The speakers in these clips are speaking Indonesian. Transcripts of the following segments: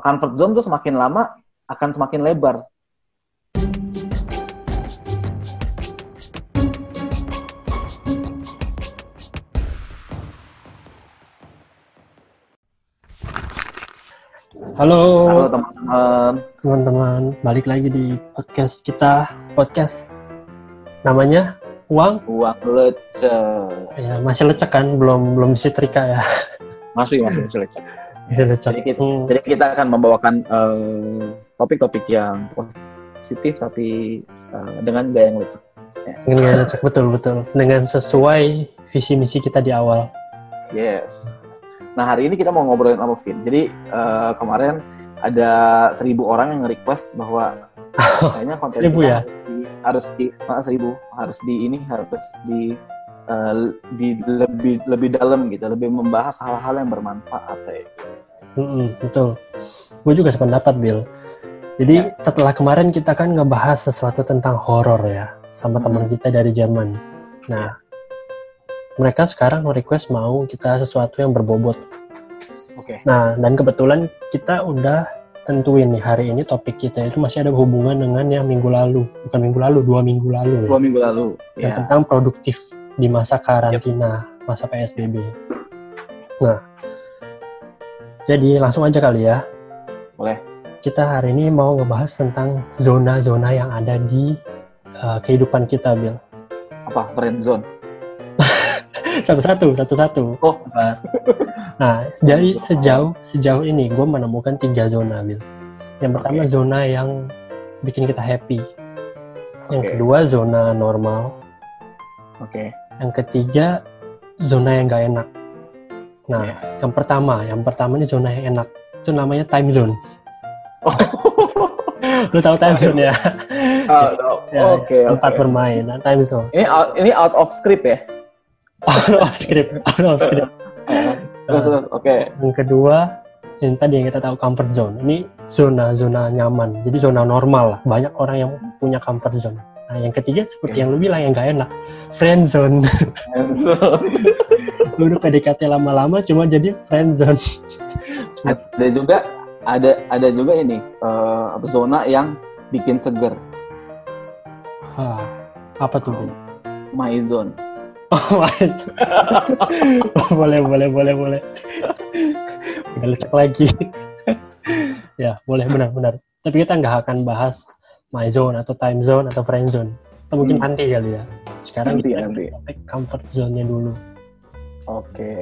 comfort zone tuh semakin lama akan semakin lebar. Halo, Halo teman-teman. teman-teman, balik lagi di podcast kita, podcast namanya Uang. Uang lecek. Ya, masih lecek kan, belum belum setrika ya. Masih masih masih lecek. Jadi kita, Hmm, jadi kita akan membawakan eh, topik-topik yang positif tapi eh, dengan gaya yang lecek. dengan gaya lecek betul betul, dengan sesuai visi misi kita di awal. Yes. Nah hari ini kita mau ngobrolin sama Vin. Jadi eh, kemarin ada seribu orang yang request bahwa kayaknya konten Seribu kita ya? harus di harus di ah, seribu harus di ini harus di eh, di lebih lebih dalam gitu, lebih membahas hal-hal yang bermanfaat ya. Mm-mm, betul. Gue juga sependapat, Bill. Jadi Ya. setelah kemarin kita kan ngebahas sesuatu tentang horor ya, sama Hmm. teman kita dari zaman. Nah, mereka sekarang request mau kita sesuatu yang berbobot. Oke. Nah, dan kebetulan kita udah tentuin nih hari ini topik kita itu masih ada hubungan dengan yang minggu lalu, bukan minggu lalu, dua minggu lalu ya, Dua minggu lalu. yang Ya. tentang produktif di masa karantina, masa PSBB. Nah, jadi langsung aja kali ya. Boleh. Kita hari ini mau ngebahas tentang zona-zona yang ada di uh, kehidupan kita, Bill. Apa friend zone? Satu-satu, satu-satu. Oh. Nah, dari sejauh sejauh ini gue menemukan tiga zona, Bill. Yang pertama Oke. zona yang bikin kita happy. Yang Oke. kedua zona normal. Oke. Yang ketiga zona yang gak enak. Nah, Iya. yang pertama, yang pertama ini zona yang enak. Itu namanya time zone. Lu tahu time zone ya? Ah, no. Ya, Oke. tempat oke. bermain. Nah, time zone. Ini out, ini out of script ya? Out of script, out of script. Terus, terus, oke. Yang kedua, yang tadi yang kita tahu comfort zone. Ini zona-zona nyaman. Jadi zona normal lah. Banyak orang yang punya comfort zone. Nah, yang ketiga seperti yang lu bilang yang gak enak, friend zone. Friend zone. lu udah PDKT lama-lama cuma jadi friend zone. ada juga ada ada juga ini apa, zona yang bikin seger. Hah, apa tuh? Bin? My zone. Oh, my. boleh, boleh, boleh, boleh. Udah lecek lagi. ya, boleh, benar, benar. Tapi kita nggak akan bahas my zone atau time zone atau friend zone. Atau mungkin Hmm. nanti kali ya. Sekarang Nanti, kita nanti. topik comfort zone-nya dulu. Oke.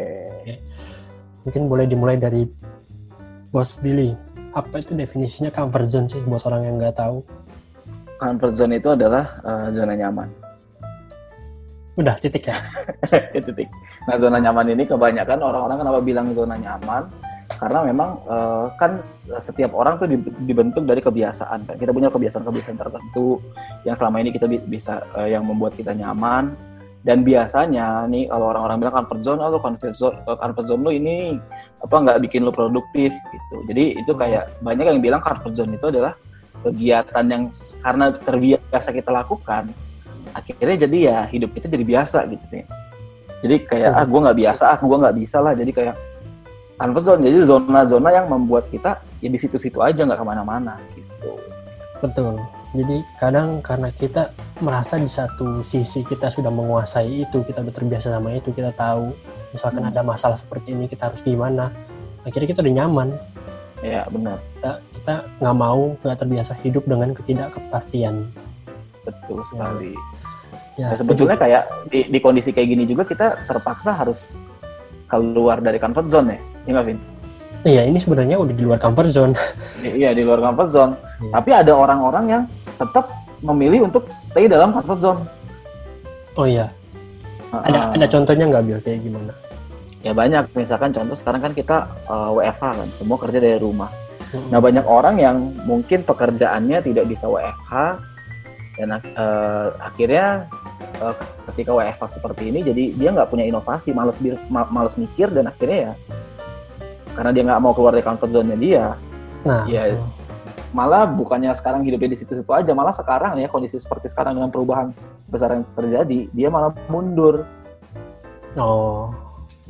Mungkin boleh dimulai dari Bos Billy. Apa itu definisinya comfort zone sih buat orang yang nggak tahu? Comfort zone itu adalah eh, zona nyaman. Udah, titik ya? Titik. Nah, zona nyaman ini kebanyakan orang-orang kenapa bilang zona nyaman? Karena memang eh, kan setiap orang tuh dib- dibentuk dari kebiasaan kan. Kita punya kebiasaan-kebiasaan tertentu yang selama ini kita bi- bisa eh, yang membuat kita nyaman. Dan biasanya nih kalau orang-orang bilang comfort zone, oh lu comfort zone, eh, comfort zone lu ini apa nggak bikin lu produktif gitu. Jadi itu kayak banyak yang bilang comfort zone itu adalah kegiatan yang karena terbiasa kita lakukan akhirnya jadi ya hidup kita jadi biasa gitu nih. Jadi kayak ah gue nggak biasa, ah gue nggak bisa lah. Jadi kayak comfort zone. Jadi zona-zona yang membuat kita ya di situ-situ aja nggak ke mana-mana gitu. Betul. Jadi kadang karena kita merasa di satu sisi kita sudah menguasai itu, kita udah terbiasa sama itu, kita tahu misalkan Hmm. ada masalah seperti ini kita harus gimana. Akhirnya kita udah nyaman. Ya benar, Kita kita nggak mau nggak terbiasa hidup dengan ketidakpastian. betul sekali. Ya, Nah, sebetulnya kayak di, di kondisi kayak gini juga kita terpaksa harus keluar dari comfort zone ya, nggak, Vin? Iya ini sebenarnya udah di luar comfort zone. Iya di luar comfort zone. Iya. Tapi ada orang-orang yang tetap memilih untuk stay dalam comfort zone. Oh iya, ada Uh-uh. ada contohnya nggak Bill kayak gimana? Ya banyak, misalkan contoh sekarang kan kita uh, WFH kan, semua kerja dari rumah. Hmm. Nah banyak orang yang mungkin pekerjaannya tidak bisa WFH dan uh, akhirnya uh, ketika WFH seperti ini, jadi dia nggak punya inovasi, males bir- males mikir dan akhirnya ya karena dia nggak mau keluar dari comfort zone-nya dia, Nah, Iya. malah bukannya sekarang hidupnya di situ-situ aja, malah sekarang ya kondisi seperti sekarang dengan perubahan besar yang terjadi, dia malah mundur oh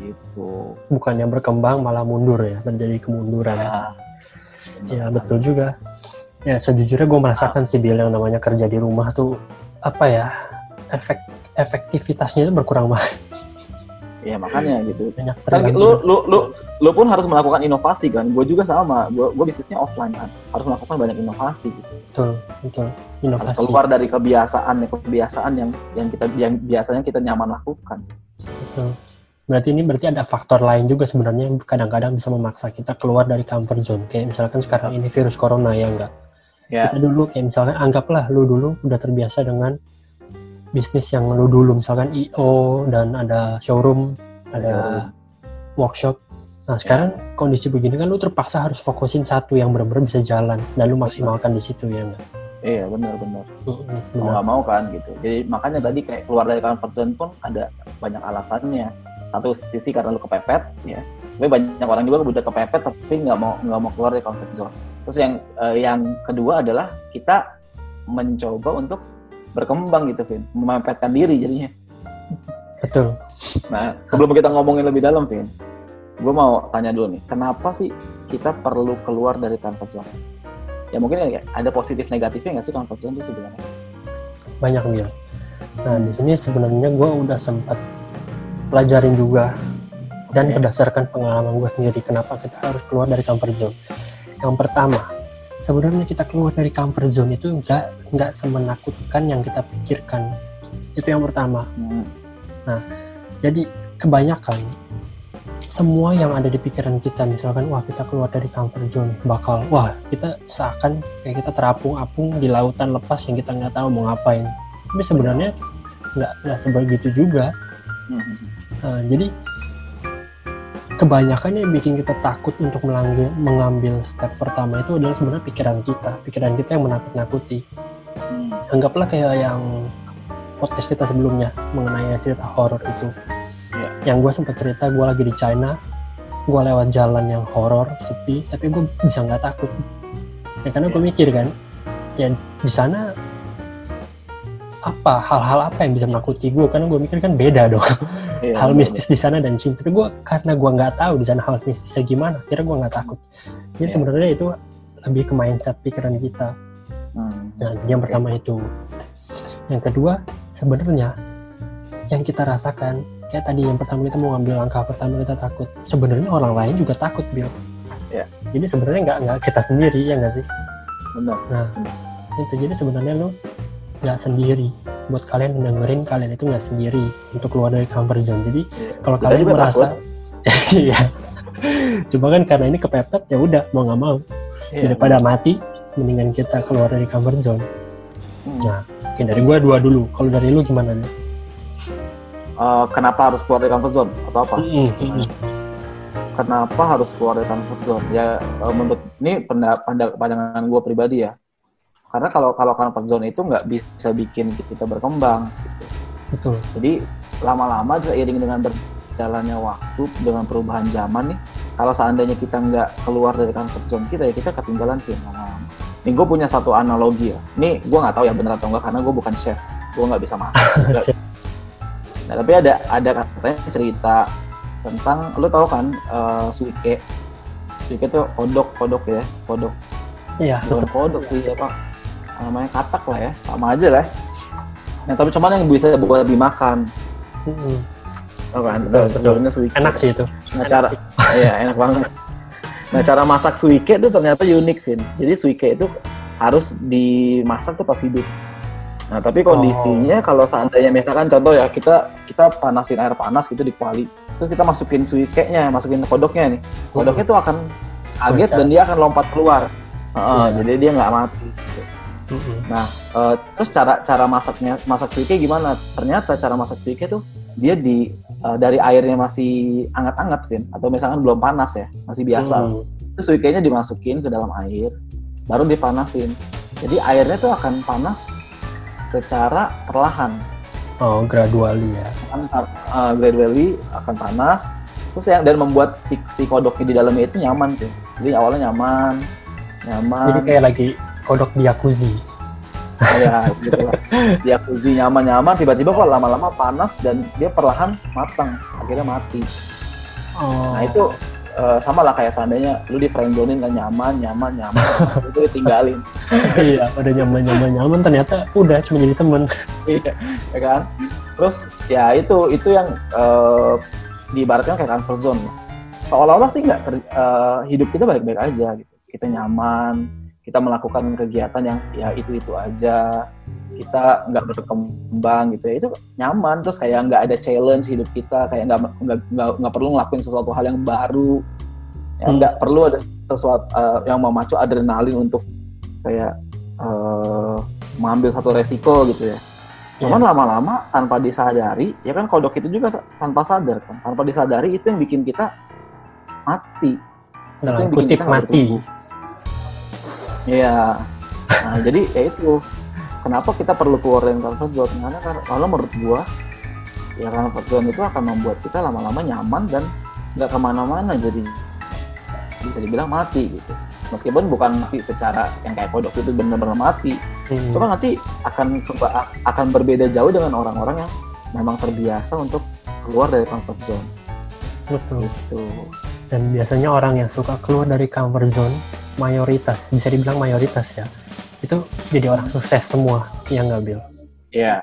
gitu. bukannya berkembang malah mundur ya terjadi kemunduran. Nah, Iya betul juga. Ya sejujurnya gue merasakan sih Bill yang namanya kerja di rumah tuh apa ya efek efektivitasnya itu berkurang banget. Iya makanya gitu. Banyak Kan lu, lu, lu, lu pun harus melakukan inovasi kan. Gue juga sama. Gue gue bisnisnya offline kan. Harus melakukan banyak inovasi. Gitu. Betul, betul. Harus Inovasi. keluar dari kebiasaan ya kebiasaan yang yang kita yang biasanya kita nyaman lakukan. Betul. Berarti ini berarti ada faktor lain juga sebenarnya yang kadang-kadang bisa memaksa kita keluar dari comfort zone. Kayak misalkan sekarang ini virus corona ya enggak. Ya. Kita dulu kayak misalkan anggaplah lu dulu udah terbiasa dengan bisnis yang lu dulu misalkan IO dan ada showroom, ada workshop. Nah sekarang kondisi begini kan lu terpaksa harus fokusin satu yang benar-benar bisa jalan dan lu maksimalkan di situ ya enggak. Iya benar-benar. Mm-mm, Mau nggak mau kan gitu. Jadi makanya tadi kayak keluar dari comfort zone pun ada banyak alasannya. Satu sisi karena lu kepepet ya. Tapi banyak orang juga udah kepepet tapi nggak mau nggak mau keluar dari comfort zone. Terus yang eh, yang kedua adalah kita mencoba untuk berkembang gitu, Vin. Memepetkan diri jadinya. Betul. Nah, sebelum kita ngomongin lebih dalam, Vin, gue mau tanya dulu nih, kenapa sih kita perlu keluar dari comfort zone? Ya mungkin ya, ada positif negatifnya nggak sih comfort zone itu sebenarnya? banyak Bill. Nah di sini sebenarnya gue udah sempat pelajarin juga dan Oke. berdasarkan pengalaman gue sendiri kenapa kita harus keluar dari comfort zone. Yang pertama, sebenarnya kita keluar dari comfort zone itu nggak nggak semenakutkan yang kita pikirkan. Itu yang pertama. Hmm. Jadi kebanyakan semua yang ada di pikiran kita misalkan wah kita keluar dari comfort zone bakal wah kita seakan kayak kita terapung-apung di lautan lepas yang kita nggak tahu mau ngapain tapi sebenarnya nggak nggak sebegitu juga Hmm. Nah, jadi kebanyakan yang bikin kita takut untuk mengambil, mengambil step pertama itu adalah sebenarnya pikiran kita pikiran kita yang menakut-nakuti Hmm. anggaplah kayak yang podcast kita sebelumnya mengenai cerita horor itu. Yang gue sempat cerita gue lagi di China, gue lewat jalan yang horor, sepi, tapi gue bisa nggak takut. Ya karena gue mikir kan, ya di sana apa hal-hal apa yang bisa menakuti gue karena gue mikir kan beda dong Iya, hal mistis di sana dan sini tapi gue karena gue nggak tahu di sana hal mistisnya gimana kira gue nggak takut jadi Iya. sebenarnya itu lebih ke mindset pikiran kita. Hmm. Nah, yang pertama itu. Yang kedua, sebenarnya yang kita rasakan, kayak tadi yang pertama kita mau ngambil langkah pertama kita takut. Sebenarnya orang lain juga takut, Bill. Ya. Jadi sebenarnya nggak nggak kita sendiri ya nggak sih? Benar. Nah, itu jadi sebenarnya lo nggak sendiri. Buat kalian dengerin, kalian itu nggak sendiri untuk keluar dari comfort zone. Jadi Iya. kalau Kita kalian juga merasa, iya. Cuma kan karena ini kepepet ya udah mau nggak mau Iya. daripada mati, mendingan kita keluar dari comfort zone. Hmm. Nah, Oke, dari gua dua dulu. Kalau dari lu gimana nih? Eh, kenapa harus keluar dari comfort zone atau apa? Mm, mm, mm. Kenapa harus keluar dari comfort zone? Ya eh, menurut ini penda- panda- pandangan gue pribadi ya. Karena kalau kalau comfort zone itu nggak bisa bikin kita berkembang. Betul. Jadi lama-lama seiring dengan berjalannya waktu dengan perubahan zaman nih, kalau seandainya kita nggak keluar dari comfort zone kita ya kita ketinggalan sih lama-lama. Nih gue punya satu analogi ya. Ini gue nggak tahu ya benar atau enggak karena gue bukan chef. Gue nggak bisa masak. nah, tapi ada ada katanya cerita tentang lu tahu kan eh, suike. Suike itu kodok kodok ya kodok. Iya, Bukan kodok sih ya pak. Namanya katak lah ya sama aja lah. Nah tapi cuman yang bisa buat dimakan. Mm, mm. Tahu kan? Betul, betul. Suike. Enak sih itu. Nah, Enak cara sih. iya enak banget. Nah, cara masak suike itu ternyata unik sih. Jadi suike itu harus dimasak tuh pas hidup. Nah, tapi kondisinya kalau seandainya misalkan contoh ya kita kita panasin air panas gitu di kuali, terus kita masukin suike-nya, masukin kodoknya nih. Kodoknya tuh akan kaget Bocah. dan dia akan lompat keluar. Heeh, Iya. Jadi dia nggak mati. Mm, mm. Nah, eh, terus cara cara masaknya masak suike gimana? Ternyata cara masak suike tuh dia di eh, dari airnya masih anget-anget kan atau misalkan belum panas ya, masih biasa. Mm. Terus suikenya dimasukin ke dalam air, baru dipanasin. Jadi airnya tuh akan panas secara perlahan. Oh, gradually ya. Kan uh, gradually akan panas. Terus yang dan membuat si, si kodoknya di dalamnya itu nyaman tuh. Jadi awalnya nyaman, nyaman. Jadi kayak lagi kodok di jacuzzi. ya gitu lah. Kuzi nyaman-nyaman, tiba-tiba kok lama-lama panas dan dia perlahan matang, akhirnya mati. Oh. Nah itu eh, sama lah kayak seandainya lu di friendzonin kan nyaman, nyaman, nyaman, itu ditinggalin. iya udah nyaman nyaman nyaman ternyata udah cuma jadi temen Iya, ya kan? Terus ya itu itu yang eh, diibaratkan kayak comfort zone. Seolah-olah sih nggak eh, hidup kita baik-baik aja gitu. Kita nyaman, kita melakukan kegiatan yang ya itu itu aja. Kita nggak berkembang gitu ya. Itu nyaman. Terus kayak nggak ada challenge hidup kita, kayak nggak nggak perlu ngelakuin sesuatu hal yang baru. Ya, Hmm. nggak perlu ada sesuatu eh, yang memacu adrenalin untuk kayak eh, mengambil satu resiko gitu ya. Cuman lama-lama tanpa disadari, ya kan kodok itu juga tanpa sadar kan, tanpa disadari itu yang bikin kita mati. dalam bikin kutip mati bertumbuh. Iya. Nah, jadi ya itu. Kenapa kita perlu keluar dari comfort zone? Karena kar- kalau menurut gua, ya comfort zone itu akan membuat kita lama-lama nyaman dan nggak ke mana-mana jadi bisa dibilang mati gitu. Meskipun bukan mati secara yang kayak kodok itu benar-benar mati, Hmm. Cuma nanti akan akan berbeda jauh dengan orang-orang yang memang terbiasa untuk keluar dari comfort zone betul gitu. dan biasanya orang yang suka keluar dari comfort zone mayoritas bisa dibilang mayoritas ya itu jadi orang sukses semua yang nggak bil Iya,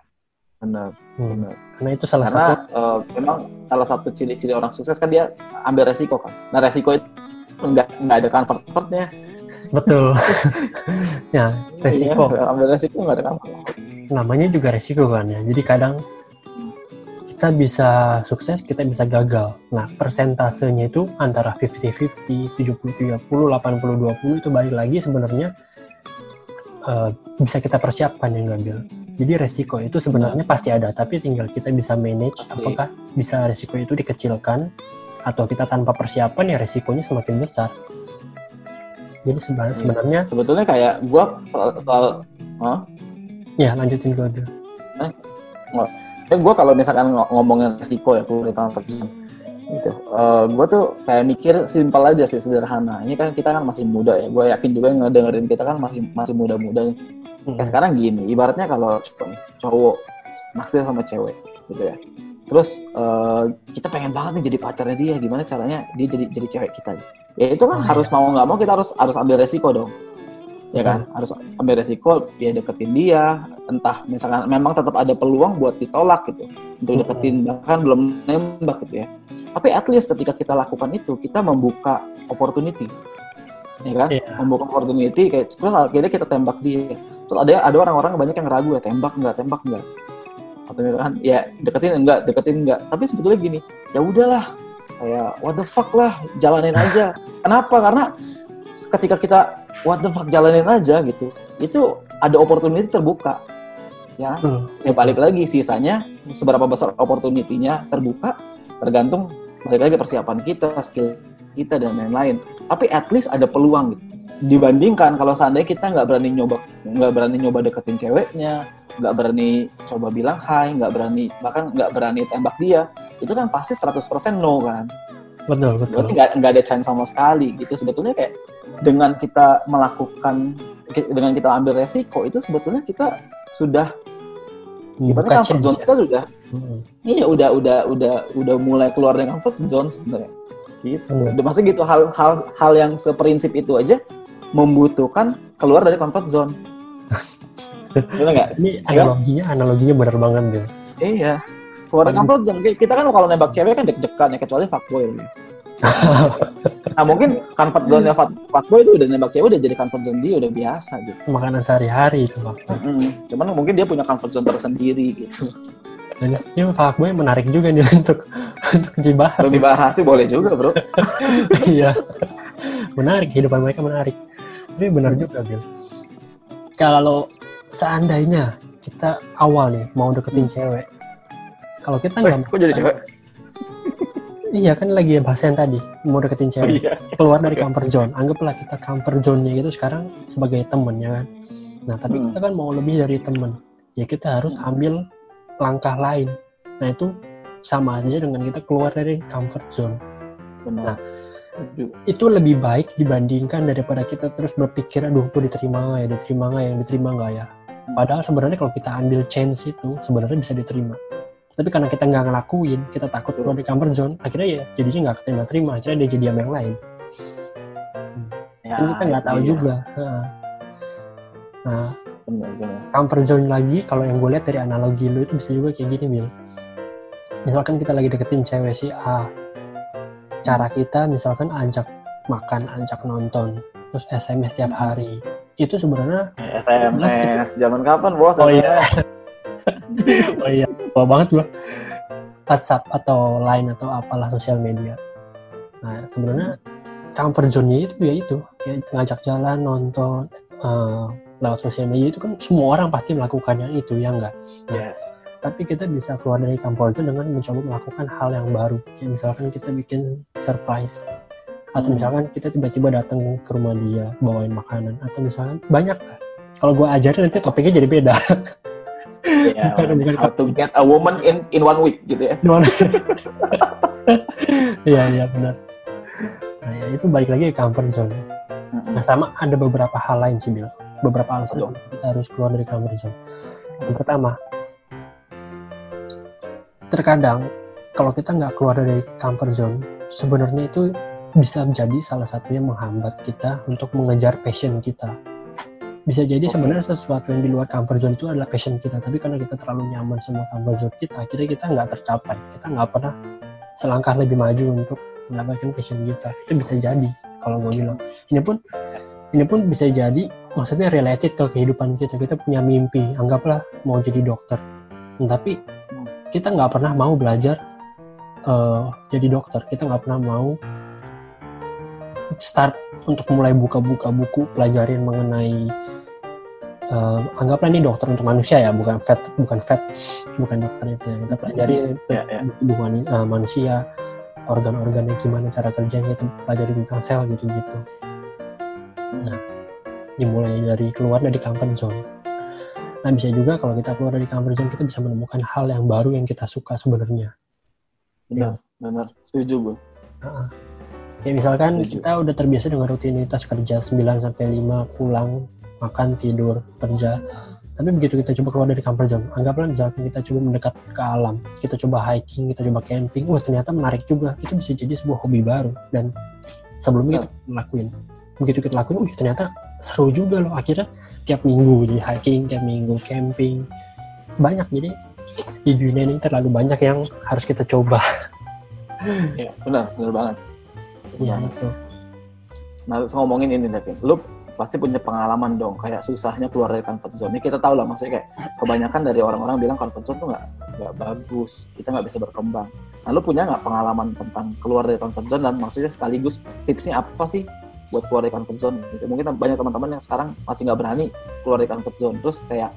benar, Hmm. benar. karena itu salah Karena satu eh, memang salah satu ciri-ciri orang sukses kan dia ambil resiko kan. Nah resiko itu nggak nggak ada comfort-comfortnya. betul ya resiko Iya, ambil resiko nggak ada comfort. namanya juga resiko kan ya jadi kadang kita bisa sukses kita bisa gagal nah persentasenya itu antara 50-50 70-30 80-20 itu balik lagi sebenarnya eh, bisa kita persiapkan yang ngambil jadi resiko itu sebenarnya pasti ada tapi tinggal kita bisa manage Pasti. apakah bisa resiko itu dikecilkan atau kita tanpa persiapan ya resikonya semakin besar jadi Iya. sebenarnya Sebetulnya kayak gua soal, soal Hah? ya lanjutin dulu dulu kan gue kalau misalkan ng- ngomongin resiko ya dari comfort zone gitu. Gue tuh kayak mikir simpel aja sih sederhana. Ini kan kita kan masih muda ya gue yakin juga yang ngedengerin kita kan masih masih muda-muda nih. Hmm. kayak sekarang gini ibaratnya kalau cowok naksir sama cewek gitu ya. Terus eh, kita pengen banget nih jadi pacarnya dia gimana caranya dia jadi jadi cewek kita ya itu kan Oh, harus mau nggak mau kita harus harus ambil resiko dong ya kan? Harus ambil resiko dia deketin dia entah misalkan memang tetap ada peluang buat ditolak gitu untuk deketin bahkan belum nembak gitu ya. Tapi at least ketika kita lakukan itu kita membuka opportunity ya kan? Iya. membuka opportunity kayak terus akhirnya kita tembak dia. Terus ada ada orang-orang banyak yang ragu ya tembak nggak tembak nggak? Atau misalkan ya deketin enggak deketin enggak tapi sebetulnya gini ya udahlah kayak what the fuck lah jalanin aja. Kenapa? Karena ketika kita what the fuck jalanin aja gitu. Itu ada opportunity terbuka ya. Betul. ya balik lagi sisanya seberapa besar opportunity-nya terbuka tergantung balik lagi persiapan kita skill kita dan lain-lain. Tapi at least ada peluang gitu. Dibandingkan kalau seandainya kita nggak berani nyoba nggak berani nyoba deketin ceweknya nggak berani coba bilang hai nggak berani bahkan nggak berani tembak dia itu kan pasti 100% no kan. Betul betul. Nggak ada chance sama sekali gitu. Sebetulnya kayak dengan kita melakukan dengan kita ambil resiko itu sebetulnya kita sudah ibaratnya Buka comfort zone ya. kita sudah Hmm. iya udah udah udah udah mulai keluar dari comfort zone sebenarnya gitu Hmm. Udah, maksudnya gitu hal hal hal yang seprinsip itu aja membutuhkan keluar dari comfort zone Bener nggak? Ini analoginya analoginya benar banget Bil. Iya. Keluar dari comfort zone. Kita kan kalau nembak cewek kan deg-degan ya, kecuali fuckboy. nah mungkin comfort zone-nya fuck- fuckboy itu udah nembak cewek udah jadi comfort zone dia udah biasa gitu. Makanan sehari-hari itu Pak. Mm-mm. Cuman mungkin dia punya comfort zone tersendiri gitu. Dan ini fuckboy menarik juga nih untuk untuk dibahas. Kalau dibahas sih boleh juga bro. Iya. menarik, kehidupan mereka menarik. Tapi benar juga, Bil. Kalau seandainya kita awal nih mau deketin cewek, kalau kita nggak kok jadi cewek? Iya kan lagi bahas yang tadi mau deketin Oh, cewek iya. keluar dari comfort zone. Anggaplah kita comfort zone-nya itu sekarang sebagai temen ya kan. Nah tapi Hmm. kita kan mau lebih dari temen, ya kita harus ambil langkah lain. Nah itu sama aja dengan kita keluar dari comfort zone. Benar. Setuju. itu lebih baik dibandingkan daripada kita terus berpikir aduh gue diterima nggak ya diterima nggak ya diterima nggak ya padahal sebenarnya kalau kita ambil chance itu sebenarnya bisa diterima tapi karena kita nggak ngelakuin kita takut keluar dari comfort zone akhirnya ya jadinya nggak keterima-terima akhirnya dia jadi yang lain Ya, kita nggak itu tahu dia. juga nah Bener, bener. comfort zone lagi kalau yang gue lihat dari analogi lu itu bisa juga kayak gini Bil misalkan kita lagi deketin cewek si A cara kita misalkan ajak makan ajak nonton terus SMS tiap hari itu sebenarnya SMS zaman kapan bos? Oh, iya. SMS? iya lupa banget gua. WhatsApp atau Line atau apalah sosial media. Nah sebenarnya comfort zone-nya itu ya itu. Kayak ngajak jalan nonton eh, lewat sosial media itu kan semua orang pasti melakukannya itu ya enggak? Yes. tapi kita bisa keluar dari comfort zone dengan mencoba melakukan hal yang baru. Kayak misalkan kita bikin surprise. Atau Hmm. misalkan kita tiba-tiba datang ke rumah dia bawain makanan. Atau misalkan banyak lah. Kalau gue ajarin nanti topiknya jadi beda Iya, Bukan, bukan. how to get a woman in in one week gitu ya. Iya iya benar. Nah ya, itu balik lagi ke comfort zone. Nah sama ada beberapa hal lain sih Bil. Beberapa alasan Betul. kita harus keluar dari comfort zone. Yang pertama, terkadang kalau kita nggak keluar dari comfort zone, sebenarnya itu bisa menjadi salah satu yang menghambat kita untuk mengejar passion kita. Bisa jadi sebenarnya sesuatu yang di luar comfort zone itu adalah passion kita, tapi karena kita terlalu nyaman sama comfort zone kita, akhirnya kita nggak tercapai. Kita nggak pernah selangkah lebih maju untuk mendapatkan passion kita. Itu bisa jadi kalau gue bilang. Ini pun ini pun bisa jadi maksudnya related ke kehidupan kita. Kita punya mimpi, anggaplah mau jadi dokter. Tapi kita nggak pernah mau belajar eh, jadi dokter. Kita nggak pernah mau start untuk mulai buka-buka buku pelajarin mengenai eh, anggaplah ini dokter untuk manusia ya bukan vet bukan vet bukan dokter itu yang kita pelajari tubuh mani- eh, manusia organ-organnya gimana cara kerjanya kita pelajari tentang sel gitu-gitu nah dimulai dari keluar dari comfort zone nah bisa juga kalau kita keluar dari comfort zone kita bisa menemukan hal yang baru yang kita suka sebenarnya Benar, benar. Setuju gue. Kayak misalkan Setuju. kita udah terbiasa dengan rutinitas kerja 9 sampai 5 pulang, makan, tidur, kerja. Tapi begitu kita coba keluar dari comfort zone, anggaplah misalkan kita coba mendekat ke alam, kita coba hiking, kita coba camping, wah ternyata menarik juga. Itu bisa jadi sebuah hobi baru dan sebelumnya kita lakuin. Begitu kita lakuin, wih ternyata seru juga loh. Akhirnya tiap minggu jadi hiking, tiap minggu camping. Banyak jadi di dunia ini terlalu banyak yang harus kita coba. Iya, benar, benar banget. Ya banget. itu. Nah, terus ngomongin ini Devin, lu pasti punya pengalaman dong, kayak susahnya keluar dari comfort zone. Ini kita tahu lah, maksudnya kayak kebanyakan dari orang-orang bilang comfort zone tuh nggak nggak bagus, kita nggak bisa berkembang. Nah, lu punya nggak pengalaman tentang keluar dari comfort zone dan maksudnya sekaligus tipsnya apa sih buat keluar dari comfort zone? Gitu. Mungkin banyak teman-teman yang sekarang masih nggak berani keluar dari comfort zone. Terus kayak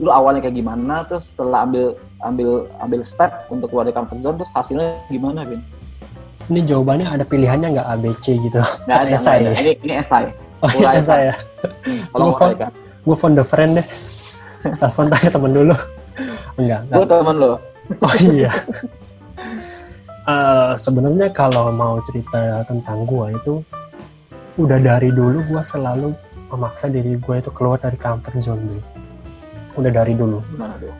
lu awalnya kayak gimana, terus setelah ambil ambil ambil step untuk keluar dari comfort zone, terus hasilnya gimana, Vin? Ini jawabannya ada pilihannya nggak ABC gitu. Nggak ada, Esai. ada. Ini ini esai. Oh Mulai, iya saya. Tolong Gua phone- uraikan. Gue phone the friend deh. Telepon tanya temen dulu. Enggak, Gue enggak. temen lo. Oh iya. Eh, Sebenarnya kalau mau cerita tentang gua itu udah dari dulu gua selalu memaksa diri gue itu keluar dari comfort zone dulu. Udah dari dulu. Gimana tuh?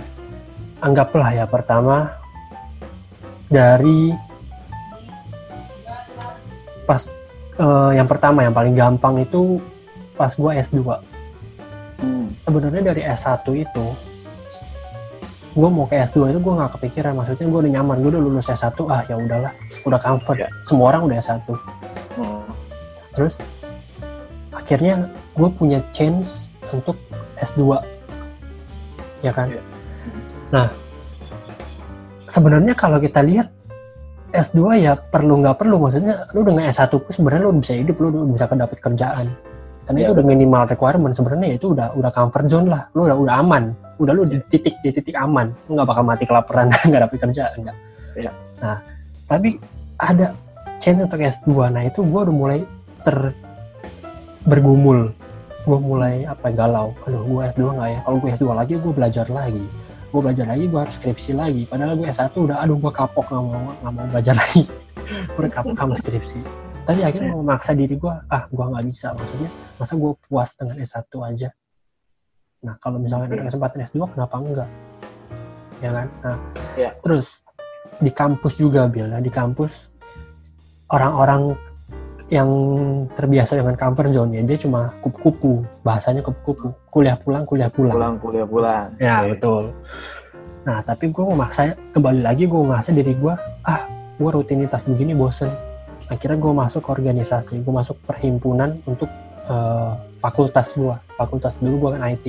Anggaplah ya pertama dari pas eh, yang pertama yang paling gampang itu pas gua S2 Hmm. sebenarnya dari S1 itu gue mau ke S2 itu gue nggak kepikiran maksudnya gue udah nyaman gue udah lulus S1 ah ya udahlah udah comfort Ya. semua orang udah S1 Hmm. terus akhirnya gue punya chance untuk S2 ya kan Ya. nah sebenarnya kalau kita lihat S2 ya perlu nggak perlu. Maksudnya lu dengan S1 pun sebenarnya lu bisa hidup lu bisa dapat kerjaan. Karena Ya, itu udah minimal requirement. Sebenarnya itu udah udah comfort zone lah. Lu udah udah aman. Udah lu di titik di titik aman. Lu nggak bakal mati kelaparan nggak dapet kerjaan enggak Ya. nah tapi ada chance untuk S2 nah itu gue udah mulai ter bergumul. Gue mulai apa galau. Aduh gue S2 nggak ya? Kalau gue S2 lagi gue belajar lagi gue belajar lagi gue harus skripsi lagi. Padahal gue S1 udah aduh gue kapok nggak mau nggak mau belajar lagi. Gue udah kapok sama skripsi. Tapi akhirnya mau memaksa diri gue ah gue nggak bisa. Maksudnya masa gue puas dengan S1 aja? Nah kalau misalnya ada kesempatan S2 kenapa enggak? Ya kan? Nah Iya. terus di kampus juga Bill ya di kampus orang-orang yang terbiasa dengan comfort zone ya dia cuma kupu-kupu bahasanya kupu-kupu. Kuliah pulang kuliah pulang, Pulang kuliah pulang. ya Oke. betul. Nah tapi gue memaksa kembali lagi gue memaksa diri gue ah gue rutinitas begini bosen. Akhirnya gue masuk organisasi gue masuk perhimpunan untuk eh, fakultas gue fakultas dulu gue kan IT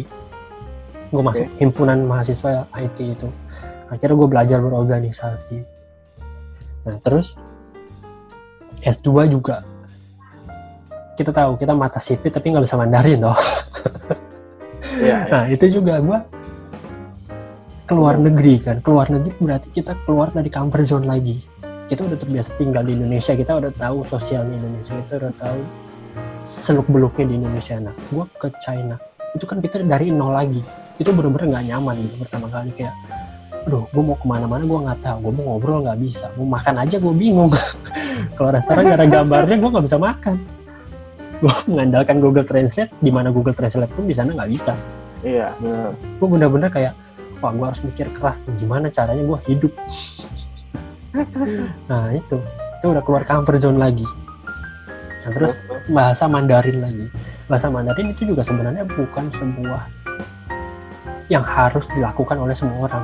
gue masuk himpunan mahasiswa IT itu. Akhirnya gue belajar berorganisasi. Nah terus S2 juga kita tahu kita mata sipit tapi nggak bisa Mandarin loh Iya, iya. Nah itu juga gue keluar negeri kan, keluar negeri berarti kita keluar dari comfort zone lagi. Kita udah terbiasa tinggal di Indonesia, kita udah tahu sosialnya Indonesia, kita udah tahu seluk beluknya di Indonesia. Nah, gue ke China, itu kan kita dari nol lagi. Itu bener-bener nggak nyaman gitu pertama kali kayak, aduh, gue mau ke mana-mana gue nggak tahu, gue mau ngobrol nggak bisa, mau makan aja gue bingung. Kalau restoran nggak ada gambarnya, gue nggak bisa makan. Gue mengandalkan Google Translate, di mana Google Translate pun di sana nggak bisa. Iya, benar. gue bener-bener kayak wah gue harus mikir keras gimana caranya gue hidup? nah itu. Itu udah keluar comfort zone lagi. Nah, terus bahasa Mandarin lagi. Bahasa Mandarin itu juga sebenarnya bukan sebuah yang harus dilakukan oleh semua orang.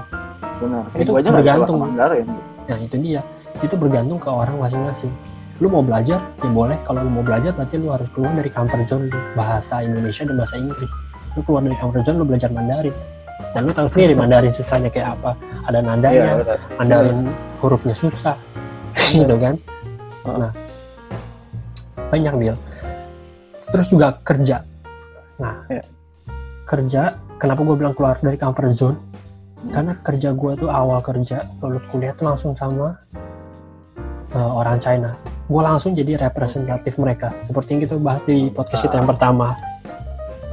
Benar. Itu Itu aja bergantung. Mandarin. nah itu dia. Itu bergantung ke orang masing-masing lu mau belajar? Ya boleh. Kalau lu mau belajar berarti lu harus keluar dari comfort zone lu. bahasa Indonesia dan bahasa Inggris. Lu keluar dari comfort zone lu belajar Mandarin. Dan lu tahu sendiri Mandarin susahnya kayak apa. Ada Iya, nadanya benar. Mandarin hurufnya susah. Gitu kan? Nah. Banyak bil terus juga kerja. Nah Iya. kerja kenapa gue bilang keluar dari comfort zone? Hmm. karena kerja gue tuh awal kerja lulus kuliah tuh langsung sama uh, orang China gue langsung jadi representatif mereka seperti yang kita bahas di podcast kita yang pertama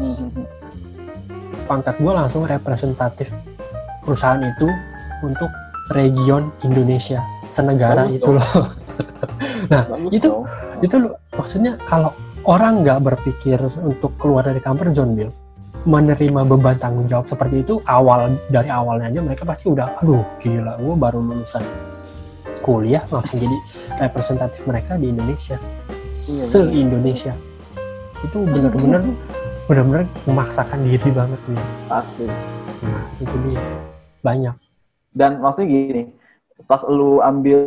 pangkat gue langsung representatif perusahaan itu untuk region Indonesia senegara Bagus itu dong. loh Nah, Bagus itu- dong. itu loh, maksudnya kalau orang nggak berpikir untuk keluar dari comfort zone Bill menerima beban tanggung jawab seperti itu awal dari awalnya aja mereka pasti udah aduh gila gue baru lulusan kuliah langsung jadi representatif mereka di Indonesia Iya, se Indonesia itu benar-benar benar-benar memaksakan diri banget nih pasti. nah itu dia banyak Dan maksudnya gini, pas lu ambil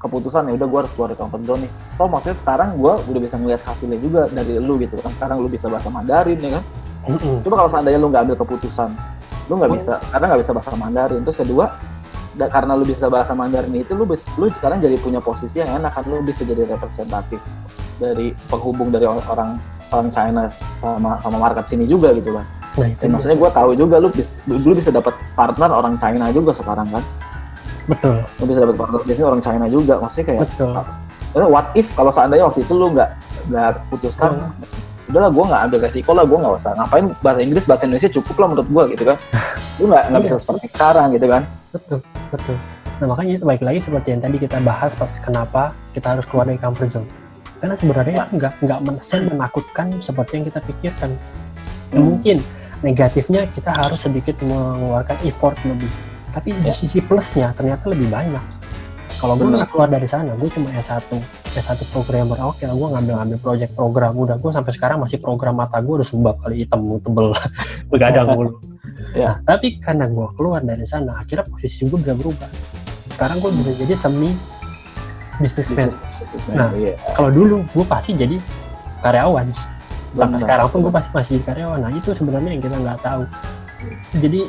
keputusan ya udah gue harus keluar dari comfort zone nih. Toh maksudnya sekarang gue udah bisa ngeliat hasilnya juga dari lu gitu kan. Sekarang lu bisa bahasa Mandarin ya kan. Mm-mm. Coba kalau seandainya lu nggak ambil keputusan, lu nggak bisa karena nggak bisa bahasa Mandarin. Terus kedua, da- karena lu bisa bahasa Mandarin itu lu lu sekarang jadi punya posisi yang enak kan lu bisa jadi representatif dari penghubung dari or- orang orang China sama sama market sini juga gitu kan. nah itu Dan maksudnya gue tahu juga lu bis, lu bisa dapat partner orang China juga sekarang kan. betul Lu bisa dapat partner bisnis orang China juga. Maksudnya kayak betul what if kalau seandainya waktu itu lu nggak nggak putuskan udahlah gue nggak ambil resiko lah gue nggak usah. Ngapain bahasa Inggris bahasa Indonesia cukup lah menurut gue gitu kan? Lu nggak nggak bisa Iya. seperti sekarang gitu kan? Betul betul. Nah makanya baik lagi seperti yang tadi kita bahas pas kenapa kita harus keluar dari comfort zone. Karena sebenarnya itu nggak nggak men- menakutkan seperti yang kita pikirkan. Ya, Hmm. mungkin negatifnya kita harus sedikit mengeluarkan effort lebih. Tapi di Ya. sisi plusnya ternyata lebih banyak kalau gue nggak keluar dari sana gue cuma S1 S1 programmer oke lah gue ngambil ngambil project program udah gue sampai sekarang masih program mata gue udah sumbab kali hitam tebel begadang mulu Ya. Nah, tapi karena gue keluar dari sana, akhirnya posisi gue bisa berubah. Sekarang gue bisa jadi semi businessman. Business- businessman, Nah. iya. Kalau dulu gue pasti jadi karyawan. Sampai Benar. sekarang pun gue pasti masih karyawan. Nah itu sebenarnya yang kita nggak tahu. Jadi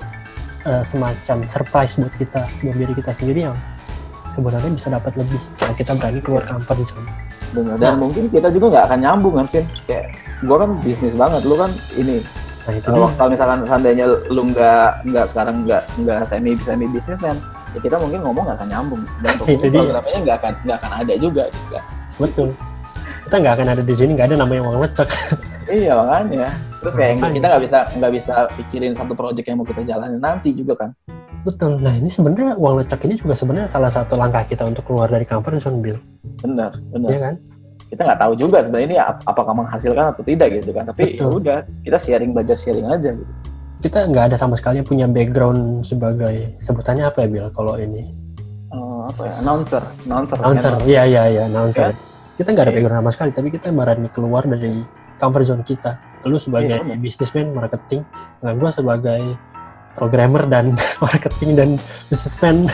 eh, semacam surprise buat kita, buat diri kita sendiri yang sebenarnya bisa dapat lebih. Kalau kita berani keluar comfort zone. Benar. dan mungkin kita juga nggak akan nyambung kan Vin kayak gue kan bisnis banget lu kan ini Nah itu kalau kalau misalkan seandainya lu nggak nggak sekarang nggak nggak semi semi bisnis kan ya kita mungkin ngomong nggak akan nyambung dan Itu programnya nggak akan nggak akan ada juga gitu kan. betul. Kita nggak akan ada di sini, nggak ada namanya uang lecek. iya makanya terus kayak Makanya. kita nggak bisa nggak bisa pikirin satu project yang mau kita jalanin nanti juga kan Betul. Nah ini sebenarnya uang lecek ini juga sebenarnya salah satu langkah kita untuk keluar dari comfort zone, Bill. benar benar Iya kan? kita nggak tahu juga sebenarnya ini ap- apakah menghasilkan atau tidak gitu kan tapi ya udah kita sharing belajar sharing aja gitu kita nggak ada sama sekali yang punya background sebagai sebutannya apa ya Bill kalau ini Eh, apa ya announcer announcer announcer iya iya iya announcer Ya. kita nggak ada Iya. background sama sekali tapi kita ibaratnya keluar dari comfort zone kita lu sebagai Iya, benar. businessman marketing nah gue sebagai programmer dan marketing dan businessman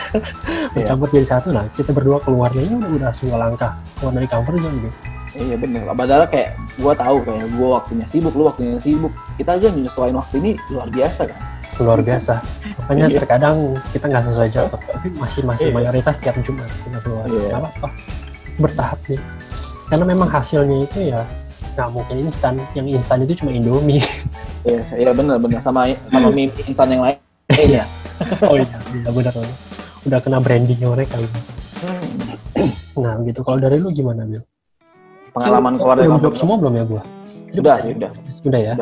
Iya. mencampur jadi satu nah kita berdua keluarnya ini udah, udah sebuah langkah keluar dari comfort zone gitu Iya bener. Padahal kayak gue tahu kayak gue waktunya sibuk, lu waktunya sibuk. Kita aja nyesuaiin waktu ini luar biasa kan. luar biasa makanya Iya. terkadang kita nggak sesuai jadwal tapi masih masih Iya. mayoritas tiap Jumat kita keluar Iya. nggak apa-apa bertahap nih karena memang hasilnya itu ya nggak mungkin instan yang instan itu cuma Indomie Iya, iya bener bener sama sama mie instan yang lain. Iya. oh iya iya benar benar. udah kena brandingnya mereka gitu. Hmm. nah gitu kalau dari lu gimana Bil? Pengalaman keluar dari jawab zone. semua belum ya gua Udah sih, udah. udah ya.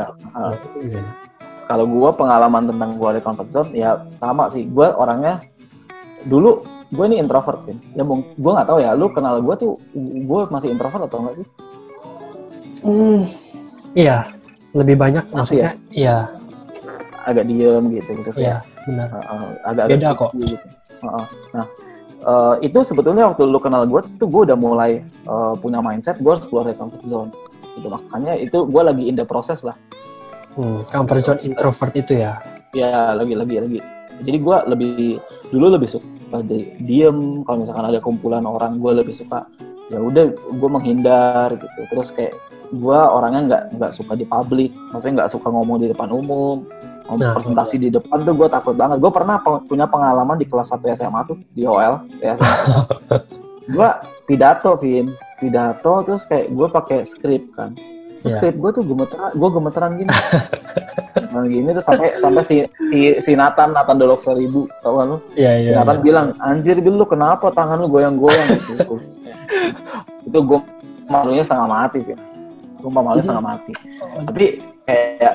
Gimana? kalau gue pengalaman tentang gue dari comfort zone ya sama sih gue orangnya dulu gue ini introvert kan ya gue nggak tahu ya lu kenal gue tuh gue masih introvert atau enggak sih Hmm, iya lebih banyak Masih maksudnya iya. Agak diem gitu gitu sih. Iya benar. Uh, uh, agak Beda agak kok. gitu. Uh, uh. nah uh, itu sebetulnya waktu lu kenal gue tuh gue udah mulai uh, punya mindset gue harus keluar dari comfort zone. Gitu makanya itu gue lagi in the process lah. Hmm, comfort zone introvert itu ya? Ya lagi lagi lagi. Jadi gue lebih dulu lebih suka jadi diem. Kalau misalkan ada kumpulan orang gue lebih suka ya udah gue menghindar gitu. Terus kayak gue orangnya nggak nggak suka di publik. Maksudnya nggak suka ngomong di depan umum ngomong Nah, presentasi di depan tuh gue takut banget. Gue pernah peng- punya pengalaman di kelas 1 SMA tuh di OL ya gue pidato Vin. Pidato terus kayak gue pakai skrip kan. Terus Iya. skrip gue tuh gemeteran gue gemeteran gini. Nah, gini tuh sampai sampai si si si Nathan Nathan Dolok seribu tau kan lu? Iya si iya Nathan iya. bilang anjir Bil lu kenapa tangan lu goyang-goyang? Gitu. Itu gue malunya setengah mati Vin malunya Jadi- setengah mati tapi kayak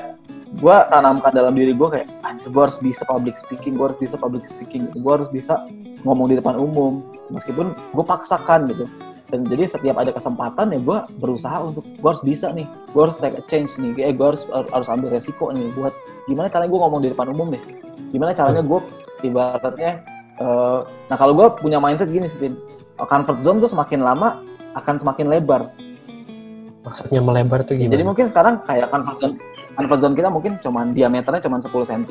gue tanamkan dalam diri gue kayak anjir gue harus bisa public speaking gue harus bisa public speaking gue harus bisa ngomong di depan umum. Meskipun gue paksakan gitu. Dan jadi setiap ada kesempatan ya gue berusaha untuk gue harus bisa nih. Gue harus take a change nih. Eh gue harus harus ambil resiko nih buat gimana caranya gue ngomong di depan umum deh. Gimana caranya gue ibaratnya eh, nah kalau gue punya mindset gini sih comfort zone tuh semakin lama akan semakin lebar maksudnya melebar tuh gimana jadi mungkin sekarang kayak comfort zone, comfort zone kita mungkin cuman diameternya cuman 10 cm.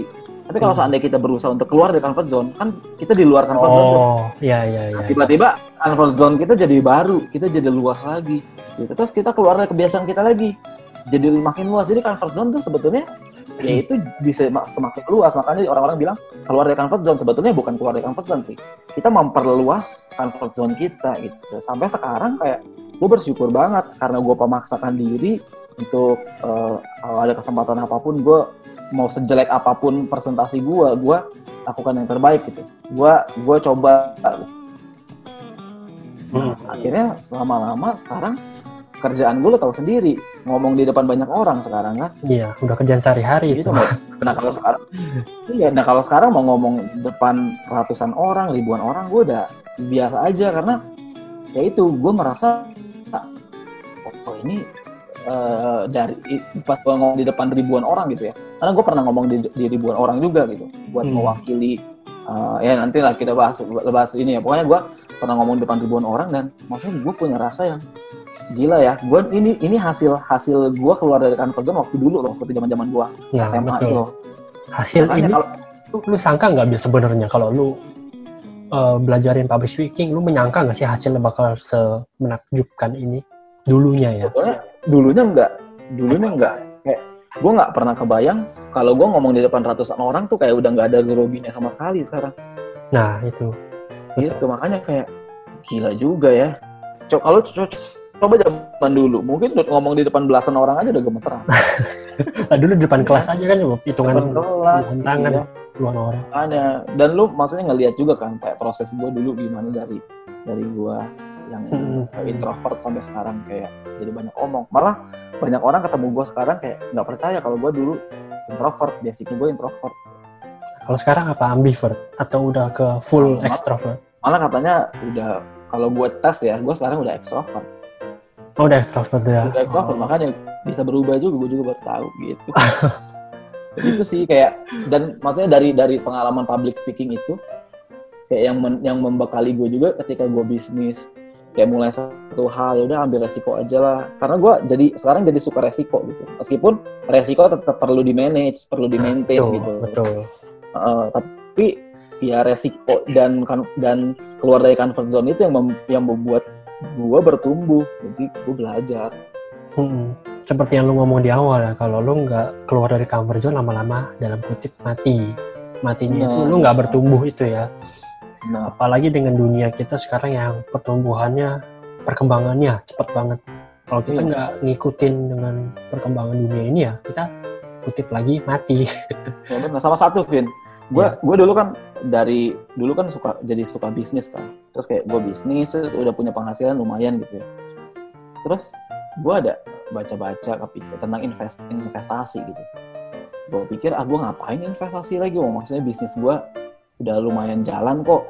Tapi kalau Hmm. seandainya kita berusaha untuk keluar dari comfort zone, kan kita di luar comfort zone. tuh. oh iya iya iya Tiba-tiba comfort zone kita jadi baru, kita jadi luas lagi. Gitu. Terus kita keluar dari kebiasaan kita lagi, jadi makin luas. Jadi comfort zone tuh sebetulnya ya itu bisa ma- semakin luas. Makanya orang-orang bilang keluar dari comfort zone sebetulnya bukan keluar dari comfort zone sih. Kita memperluas comfort zone kita gitu. Sampai sekarang kayak gue bersyukur banget karena gue pemaksakan diri untuk kalau ada kesempatan apa pun gue mau sejelek apa pun presentasi gue, gue lakukan yang terbaik gitu. Gue gue coba Hmm. akhirnya lama-lama sekarang kerjaan gue lo tahu sendiri ngomong di depan banyak orang sekarang kan iya udah kerjaan sehari-hari itu gitu mau nah kalau sekarang iya nah kalau sekarang mau ngomong depan ratusan orang ribuan orang gue udah biasa aja karena ya itu gue merasa oh ini eh, dari pas gue ngomong di depan ribuan orang gitu ya. Karena gue pernah ngomong di, di ribuan orang juga gitu buat Hmm. mewakili eh, ya nanti lah kita bahas bahas ini ya. Pokoknya gue pernah ngomong di depan ribuan orang dan maksudnya gue punya rasa yang gila ya. Gue ini ini hasil hasil gue keluar dari comfort zone waktu dulu loh waktu zaman zaman gue nah SMA betul. itu hasil Makanya ini kalau lu, lu sangka nggak biasa sebenarnya kalau lu eh, belajarin public speaking lu menyangka nggak sih hasilnya bakal semenakjubkan ini dulunya ya. Sebetulnya dulunya enggak dulunya enggak kayak gue nggak pernah kebayang kalau gue ngomong di depan ratusan orang tuh kayak udah nggak ada groginya sama sekali sekarang. Nah itu. Gitu makanya kayak gila juga ya. Coba kalau co- co- coba zaman dulu mungkin ngomong di depan belasan orang aja udah gemeteran. Nah, dulu di depan kelas aja kan hitungan depan kelas tangan iya. puluhan orang. Makanya. dan lu maksudnya ngelihat juga kan kayak proses gue dulu gimana dari dari gue yang Hmm. introvert sampai sekarang kayak jadi banyak omong. Malah banyak orang ketemu gue sekarang kayak nggak percaya kalau gue dulu introvert basicnya gue introvert. Kalau sekarang apa ambivert? Atau udah ke full Sama. extrovert? Malah katanya udah kalau gue tes ya gue sekarang udah extrovert. Oh udah extrovert ya. Udah extrovert Oh. makanya bisa berubah juga gue juga baru tahu gitu. Itu sih kayak dan maksudnya dari dari pengalaman public speaking itu kayak yang men, yang membekali gue juga ketika gue bisnis kayak mulai satu hal ya udah ambil resiko aja lah karena gue jadi sekarang jadi suka resiko gitu meskipun resiko tetap perlu di manage perlu di maintain betul, gitu betul Uh, tapi ya resiko dan kan dan keluar dari comfort zone itu yang mem, yang membuat gue bertumbuh jadi gue belajar Hmm, seperti yang lu ngomong di awal ya, kalau lu nggak keluar dari comfort zone lama-lama dalam kutip mati. Matinya itu Nah. lu nggak bertumbuh itu ya. Nah Apalagi dengan dunia kita sekarang yang pertumbuhannya, perkembangannya cepet banget. Kalau kita Iya. nggak ngikutin dengan perkembangan dunia ini ya, kita kutip lagi mati. Ya benar. sama satu Vin gue Iya. gue dulu kan dari dulu kan suka jadi suka bisnis kan terus kayak gue bisnis udah punya penghasilan lumayan gitu ya terus gue ada baca-baca tentang invest investasi gitu gue pikir ah gue ngapain investasi lagi oh maksudnya bisnis gue udah lumayan jalan kok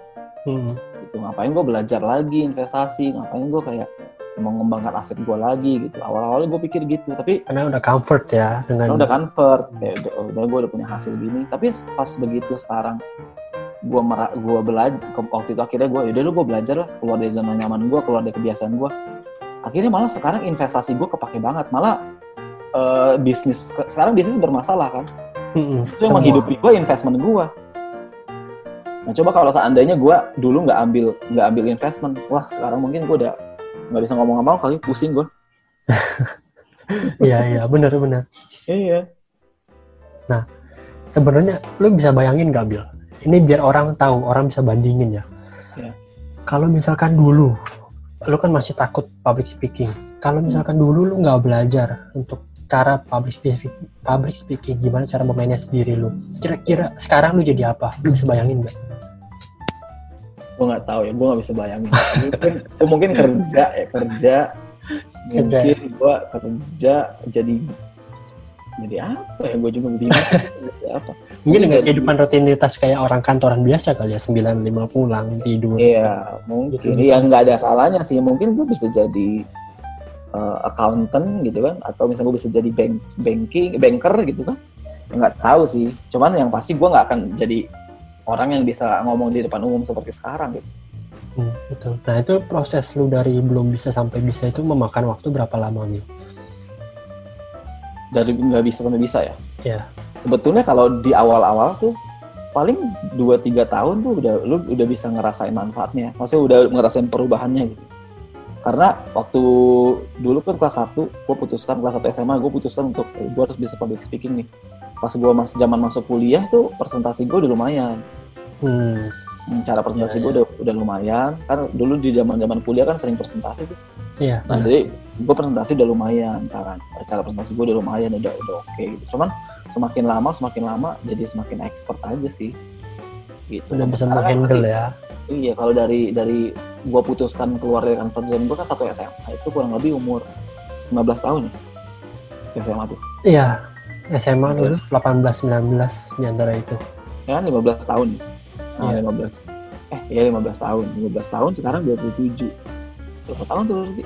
Hmm, gitu ngapain gue belajar lagi investasi? Ngapain gue kayak mengembangkan aset gue lagi gitu. Awal-awalnya gue pikir gitu tapi Karena udah comfort ya dengan Karena udah convert kayak udah, udah gue udah punya hasil gini. Tapi pas begitu sekarang gue merak gue belajar waktu itu akhirnya gue yaudah lu gue belajar lah keluar dari zona nyaman gue keluar dari kebiasaan gue akhirnya malah sekarang investasi gue kepake banget. Malah eh, bisnis sekarang bisnis bermasalah kan. Mm-mm, itu yang semua. menghidupi gue investment gue nah coba kalau seandainya gue dulu nggak ambil nggak ambil investment wah sekarang mungkin gue udah nggak bisa ngomong apa kali pusing gue Iya iya benar-benar. iya Sebenarnya lu bisa bayangin gak Bil? Ini biar orang tahu, orang bisa bandingin ya. Ya. Kalau misalkan dulu, lu kan masih takut public speaking. Kalau misalkan dulu lu nggak belajar untuk cara public speaking, public speaking gimana cara memanage diri lu. Kira-kira sekarang lu jadi apa? Lu bisa bayangin gak? Gue nggak tahu ya gue nggak bisa bayangin. Mungkin gue mungkin kerja ya kerja. Mungkin gue kerja jadi jadi apa ya? Gue juga bingung. Apa? Mungkin dengan jadi- kehidupan rutinitas kayak orang kantoran biasa kali ya, 9 5 pulang, tidur. iya mungkin. Gitu. ya nggak ada salahnya sih. Mungkin gue bisa jadi uh, accountant gitu kan atau misalnya gue bisa jadi bank banking banker gitu kan. Ya, nggak tahu sih. Cuman yang pasti gue nggak akan jadi orang yang bisa ngomong di depan umum seperti sekarang gitu Hmm, betul. Nah itu proses lu dari belum bisa sampai bisa itu memakan waktu berapa lama Bil? dari nggak bisa sampai bisa ya Ya. sebetulnya kalau di awal-awal tuh paling 2-3 tahun tuh udah lu udah bisa ngerasain manfaatnya maksudnya udah ngerasain perubahannya gitu karena waktu dulu kan kelas 1 gue putuskan kelas 1 SMA gue putuskan untuk eh, gue harus bisa public speaking nih pas gue mas zaman masuk kuliah tuh presentasi gue udah lumayan Hmm, Hmm, cara presentasi Iya, gue udah, udah lumayan kan dulu di zaman zaman kuliah kan sering presentasi tuh iya. Nah, benar. jadi gue presentasi udah lumayan cara cara presentasi gue udah lumayan udah udah oke gitu. Cuman semakin lama semakin lama jadi semakin expert aja sih. Gitu. Udah bisa menghandle ya. Iya, kalau dari dari gue putuskan keluar dari comfort zone gue kan satu SMA itu kurang lebih umur 15 tahun ya. SMA tuh. Iya. SMA dulu 18 19 di antara itu. Ya kan 15 tahun. Nah, Iya. 15. Eh, iya 15 tahun. 15 tahun sekarang 27. Berapa tahun tuh berarti?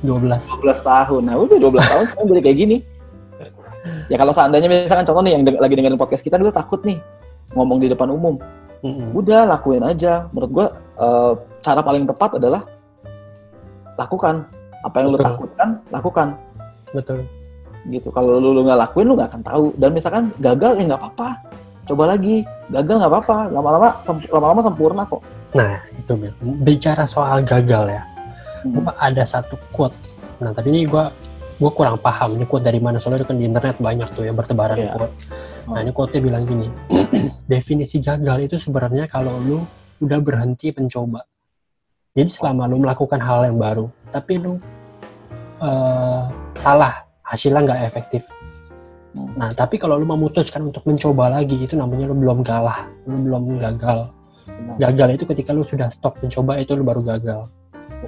12. 12 tahun. Nah, udah 12 tahun sekarang jadi kayak gini. Ya kalau seandainya misalkan contoh nih yang de- lagi dengerin podcast kita dulu takut nih ngomong di depan umum. Mm-mm. Udah lakuin aja. Menurut gua eh, cara paling tepat adalah lakukan apa yang lu Betul. takutkan, lakukan Betul. Gitu. Kalau lu lu nggak lakuin lu nggak akan tahu. Dan misalkan gagal ya nggak apa-apa. Coba lagi. Gagal nggak apa-apa. Lama-lama semp- lama-lama sempurna kok. Nah, itu. Bicara soal gagal ya. Hmm. Gua ada satu quote. Nah, tapi ini gua gua kurang paham ini quote dari mana soalnya kan di internet banyak tuh ya bertebaran Iya. quote. Nah, ini quote-nya bilang gini. Definisi gagal itu sebenarnya kalau lu udah berhenti mencoba. Jadi selama lu melakukan hal yang baru, tapi lu eh, salah, hasilnya nggak efektif. Hmm. Nah, tapi kalau lu memutuskan untuk mencoba lagi, itu namanya lu belum kalah, lu belum gagal. Gagal itu ketika lu sudah stop mencoba, itu lu baru gagal.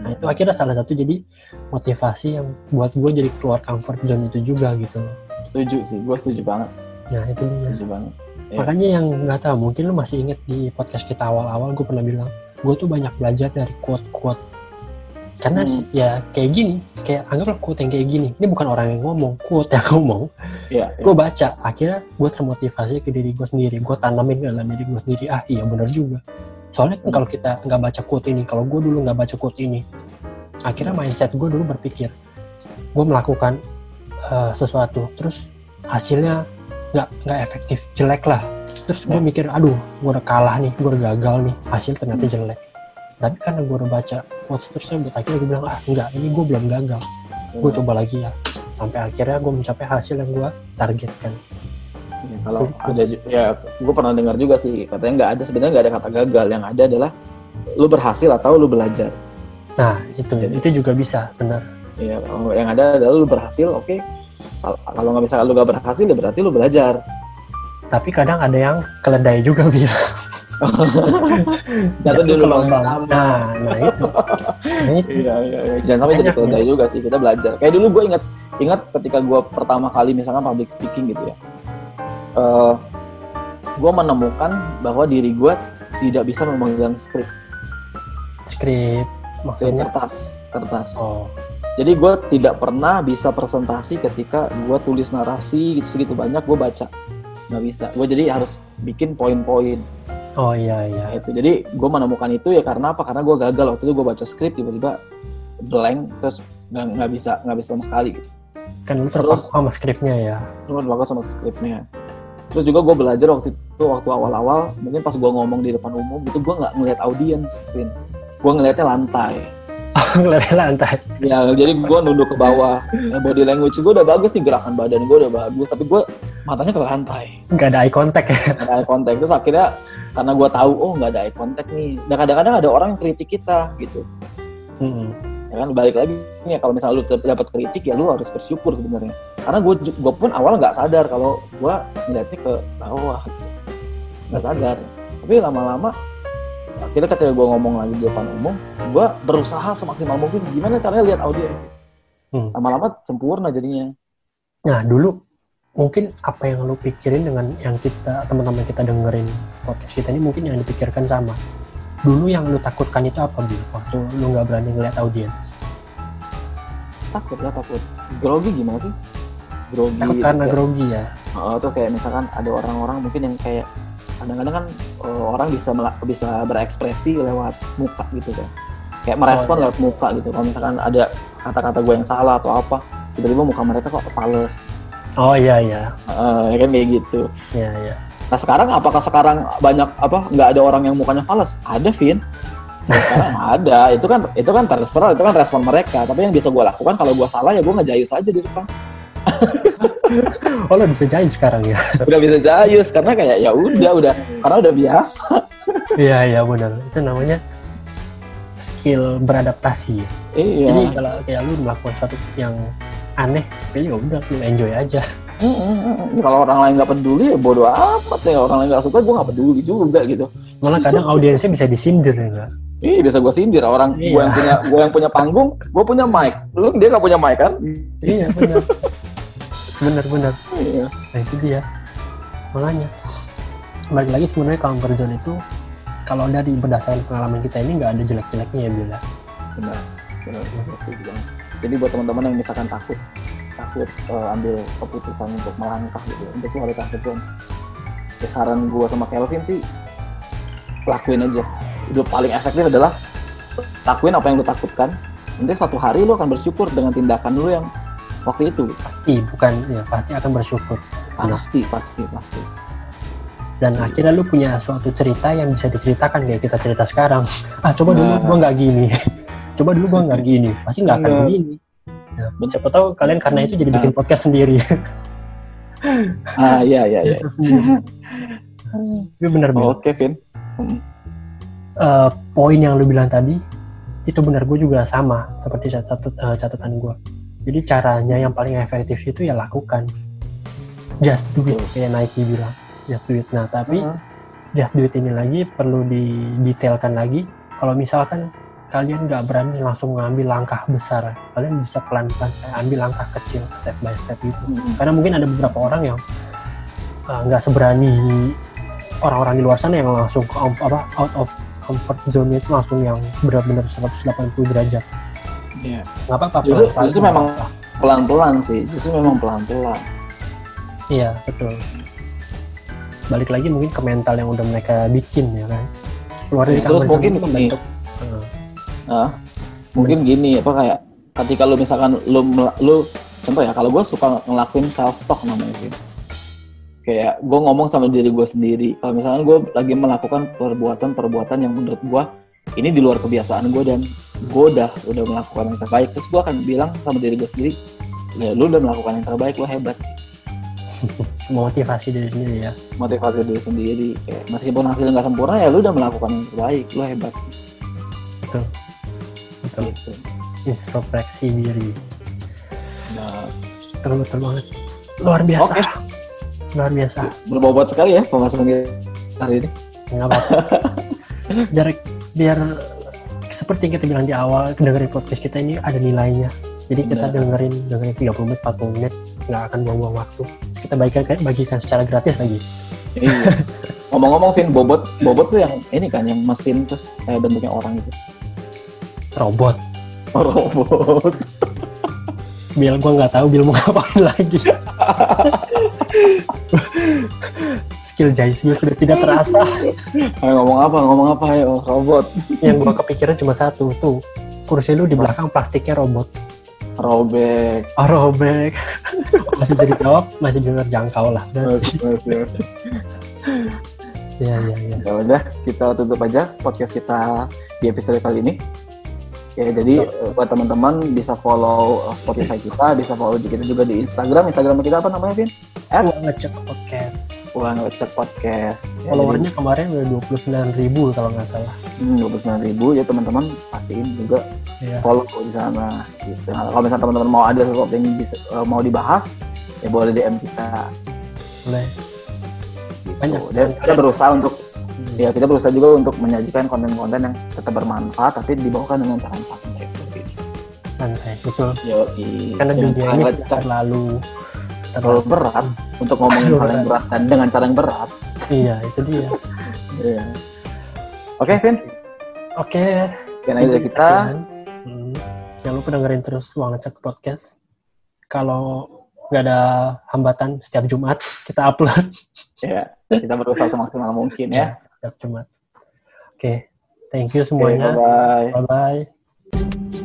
Nah, itu akhirnya salah satu jadi motivasi yang buat gue jadi keluar comfort zone itu juga gitu. Setuju sih. Gue setuju banget. Nah, itu dia. Setuju banget. Iya. Makanya yang nggak tahu, mungkin lu masih inget di podcast kita awal-awal, gue pernah bilang, gue tuh banyak belajar dari quote-quote karena Hmm. ya kayak gini kayak anggaplah quote yang kayak gini ini bukan orang yang ngomong quote yang ngomong Iya. iya. gue baca akhirnya gue termotivasi ke diri gue sendiri gue tanamin ke dalam diri gue sendiri ah iya benar juga soalnya kan Hmm. kalau kita nggak baca quote ini kalau gue dulu nggak baca quote ini akhirnya mindset gue dulu berpikir gue melakukan eh, sesuatu terus hasilnya nggak nggak efektif jelek lah terus gue Ya. mikir aduh gue udah kalah nih gue udah gagal nih hasil ternyata jelek tapi karena gue udah baca quotes tersebut akhirnya gue bilang ah enggak ini gue belum gagal. Gue Hmm. coba lagi ya. Sampai akhirnya gue mencapai hasil yang gue targetkan. Ya, kalau ada ya gue pernah dengar juga sih katanya nggak ada sebenarnya nggak ada kata gagal. Yang ada adalah lu berhasil atau lu belajar. Nah itu. Jadi- itu juga bisa benar. Ya yang ada adalah lu berhasil oke. Kalau- kalau nggak bisa lu nggak berhasil ya berarti lu belajar. Tapi kadang ada yang keledai juga bilang jatuh di lubang sama nah nah itu. Nah itu. Iya iya iya. jangan sampai jadi keledai juga sih kita belajar. Kayak dulu gue ingat ingat ketika gue pertama kali misalkan public speaking gitu ya. Eh gue menemukan bahwa diri gue tidak bisa memegang skrip. Skrip skrip maksudnya? kertas kertas. Oh. Jadi gue tidak pernah bisa presentasi ketika gue tulis narasi gitu segitu banyak gue baca. Nggak bisa. Gue jadi harus bikin poin-poin. Oh iya iya Nah, itu. Jadi gue menemukan itu ya karena apa? Karena gue gagal waktu itu gue baca skrip tiba-tiba blank terus nggak bisa nggak bisa sama sekali. Gitu. kan lu terpaku sama skripnya ya Terus bagus sama skripnya. Terus juga gue belajar waktu itu waktu awal-awal mungkin pas gue ngomong di depan umum itu gue nggak ngeliat audiens. Gue ngeliatnya lantai. ngeliat lantai Ya, jadi gue nunduk ke bawah. Body language gue udah bagus nih, gerakan badan gue udah bagus. Tapi gue matanya ke lantai. nggak ada eye contact ya Nggak ada eye contact. Terus akhirnya karena gue tahu, oh nggak ada eye contact nih. Dan kadang-kadang ada orang yang kritik kita gitu. Mm-mm. Ya kan, balik lagi nih kalau misalnya lu dapat kritik ya lu harus bersyukur sebenarnya. Karena gue gue pun awal nggak sadar kalau gue ngeliatnya ke bawah. Gitu. Nggak sadar. Tapi lama-lama akhirnya ketika gue ngomong lagi di depan umum, gue berusaha semaksimal mungkin gimana caranya lihat audiens. Hmm. Lama-lama sempurna jadinya. Nah dulu mungkin apa yang lu pikirin dengan yang kita teman-teman kita dengerin podcast kita ini mungkin yang dipikirkan sama. Dulu yang lu takutkan itu apa Bil? Waktu lu nggak berani ngeliat audiens. takut ya takut grogi gimana sih grogi Takut karena kayak, grogi ya. oh, tuh kayak misalkan ada orang-orang mungkin yang kayak kadang-kadang kan eh, orang bisa bisa berekspresi lewat muka gitu kan kayak merespon Oh, iya. lewat muka gitu kalau misalkan ada kata-kata gue yang salah atau apa tiba-tiba muka mereka kok fals Oh iya iya. Eh, ya kan kayak gitu Iya iya. Nah sekarang apakah sekarang banyak apa nggak ada orang yang mukanya fals ada Vin sekarang ada itu kan itu kan terserah itu kan respon mereka tapi yang bisa gue lakukan kalau gue salah ya gue ngejayus aja di depan Oh lo bisa jahit sekarang ya? udah bisa jayus karena kayak ya udah udah karena udah biasa Iya iya benar. Itu namanya skill beradaptasi. ya. iya Jadi kalau kayak lu melakukan sesuatu yang aneh, ya udah lu enjoy aja. Mm, mm, mm, mm. kalau orang lain nggak peduli ya bodo amat ya orang lain nggak suka gue nggak peduli juga gitu Malah kadang audiensnya bisa disindir ya nggak? Ih, bisa gue sindir orang gue Iya. yang punya gue yang punya panggung gue punya mic lu dia nggak punya mic kan Iya benar. benar benar. iya Nah itu dia. Makanya balik lagi sebenarnya comfort zone itu kalau dari berdasarkan pengalaman kita ini nggak ada jelek-jeleknya ya bila. benar benar setuju banget. jadi buat teman-teman yang misalkan takut takut eh, ambil keputusan untuk melangkah gitu untuk dari comfort zone ya, saran gue sama Kelvin sih lakuin aja itu paling efektif adalah lakuin apa yang lu takutkan nanti satu hari lu akan bersyukur dengan tindakan lu yang waktu itu Ih bukan ya pasti akan bersyukur. pasti pasti pasti Dan akhirnya lu punya suatu cerita yang bisa diceritakan kayak kita cerita sekarang. Ah coba dulu Nah. gua nggak gini. coba dulu gua nggak gini. Pasti nggak akan Iya. begini. Ya, siapa tahu kalian karena itu jadi bikin podcast sendiri. ah iya iya iya Tapi benar benar. oke Vin Eh, poin yang lu bilang tadi itu benar gue juga sama seperti cat- cat- eh, catatan gue. Jadi caranya yang paling efektif itu ya lakukan. Just do it kayak Nike bilang. Just do it. Nah tapi Heeh. just do it ini lagi perlu didetailkan lagi. Kalau misalkan kalian nggak berani langsung ngambil langkah besar, kalian bisa pelan-pelan kayak ambil langkah kecil step by step itu. Mm. Karena mungkin ada beberapa orang yang uh, nggak seberani orang-orang di luar sana yang langsung ke, apa out of comfort zone itu langsung yang benar-benar 180 derajat. Nggak apa-apa Justru, pelan-pelan justru memang pelan-pelan sih. Justru memang pelan-pelan. iya betul balik lagi mungkin ke mental yang udah mereka bikin ya kan keluar dari Ya, terus mungkin Heeh. Mungkin gini apa kayak ketika lu misalkan lu lu contoh ya kalau gue suka ngelakuin self talk namanya gitu. Kayak gue ngomong sama diri gue sendiri. Kalau misalkan gue lagi melakukan perbuatan-perbuatan yang menurut gue ini di luar kebiasaan gue dan gue udah udah melakukan yang terbaik. Terus gue akan bilang sama diri gue sendiri, ya, lu udah melakukan yang terbaik, lu hebat. motivasi diri sendiri ya Motivasi diri sendiri. Kayak, meskipun hasilnya nggak sempurna ya lu udah melakukan yang terbaik, lu hebat. betul betul Gitu. introspeksi diri Nah, betul betul banget luar biasa Oke. luar biasa berbobot sekali ya pembahasan hari ini. nggak apa-apa biar biar seperti yang kita bilang di awal dengerin podcast kita ini ada nilainya jadi kita Benar. dengerin dengerin 30 menit 40 menit nggak akan buang-buang waktu kita bagikan bagikan secara gratis lagi Iya. Ngomong-ngomong, Vin, bobot, bobot tuh yang ini kan, yang mesin terus kayak bentuknya orang gitu. Robot Oh, robot. Bill gua nggak tahu Bill mau ngapain lagi skill Jais Bill sudah tidak terasa Ayo ngomong apa? Ngomong apa? Ayo, robot. yang gua kepikiran cuma satu tuh kursi lu di belakang plastiknya robot Robek. oh robek masih bisa dijawab masih bisa terjangkau lah ya ya ya Ya udah, kita tutup aja podcast kita di episode kali ini. Ya, jadi eh, buat teman-teman bisa follow eh, Spotify kita, bisa follow kita juga di Instagram. Instagram kita apa namanya, Vin? At gua ngecek podcast Ulang Lecet Podcast. Ya, followernya kemarin udah 29 ribu kalau nggak salah dua puluh ribu ya teman-teman pastiin juga ya follow di sana gitu. Nah, kalau misalnya teman-teman mau ada sesuatu yang bisa, eh, mau dibahas ya boleh DM kita boleh gitu. Banyak. Dan kita berusaha untuk Hmm. Ya kita berusaha juga untuk menyajikan konten-konten yang tetap bermanfaat tapi dibawakan dengan cara yang santai seperti ini. santai betul Yo, karena dunia ini terlalu terlalu berat untuk ngomongin hal yang berat dan dengan cara yang berat. iya itu dia Iya. Oke, Vin. oke aja dari kita. Hmm. jangan lupa dengerin terus uang ngecek podcast kalau nggak ada hambatan setiap Jumat kita upload Ya, kita berusaha semaksimal mungkin ya. Setiap Jumat. Oke thank you semuanya. Bye-bye. bye bye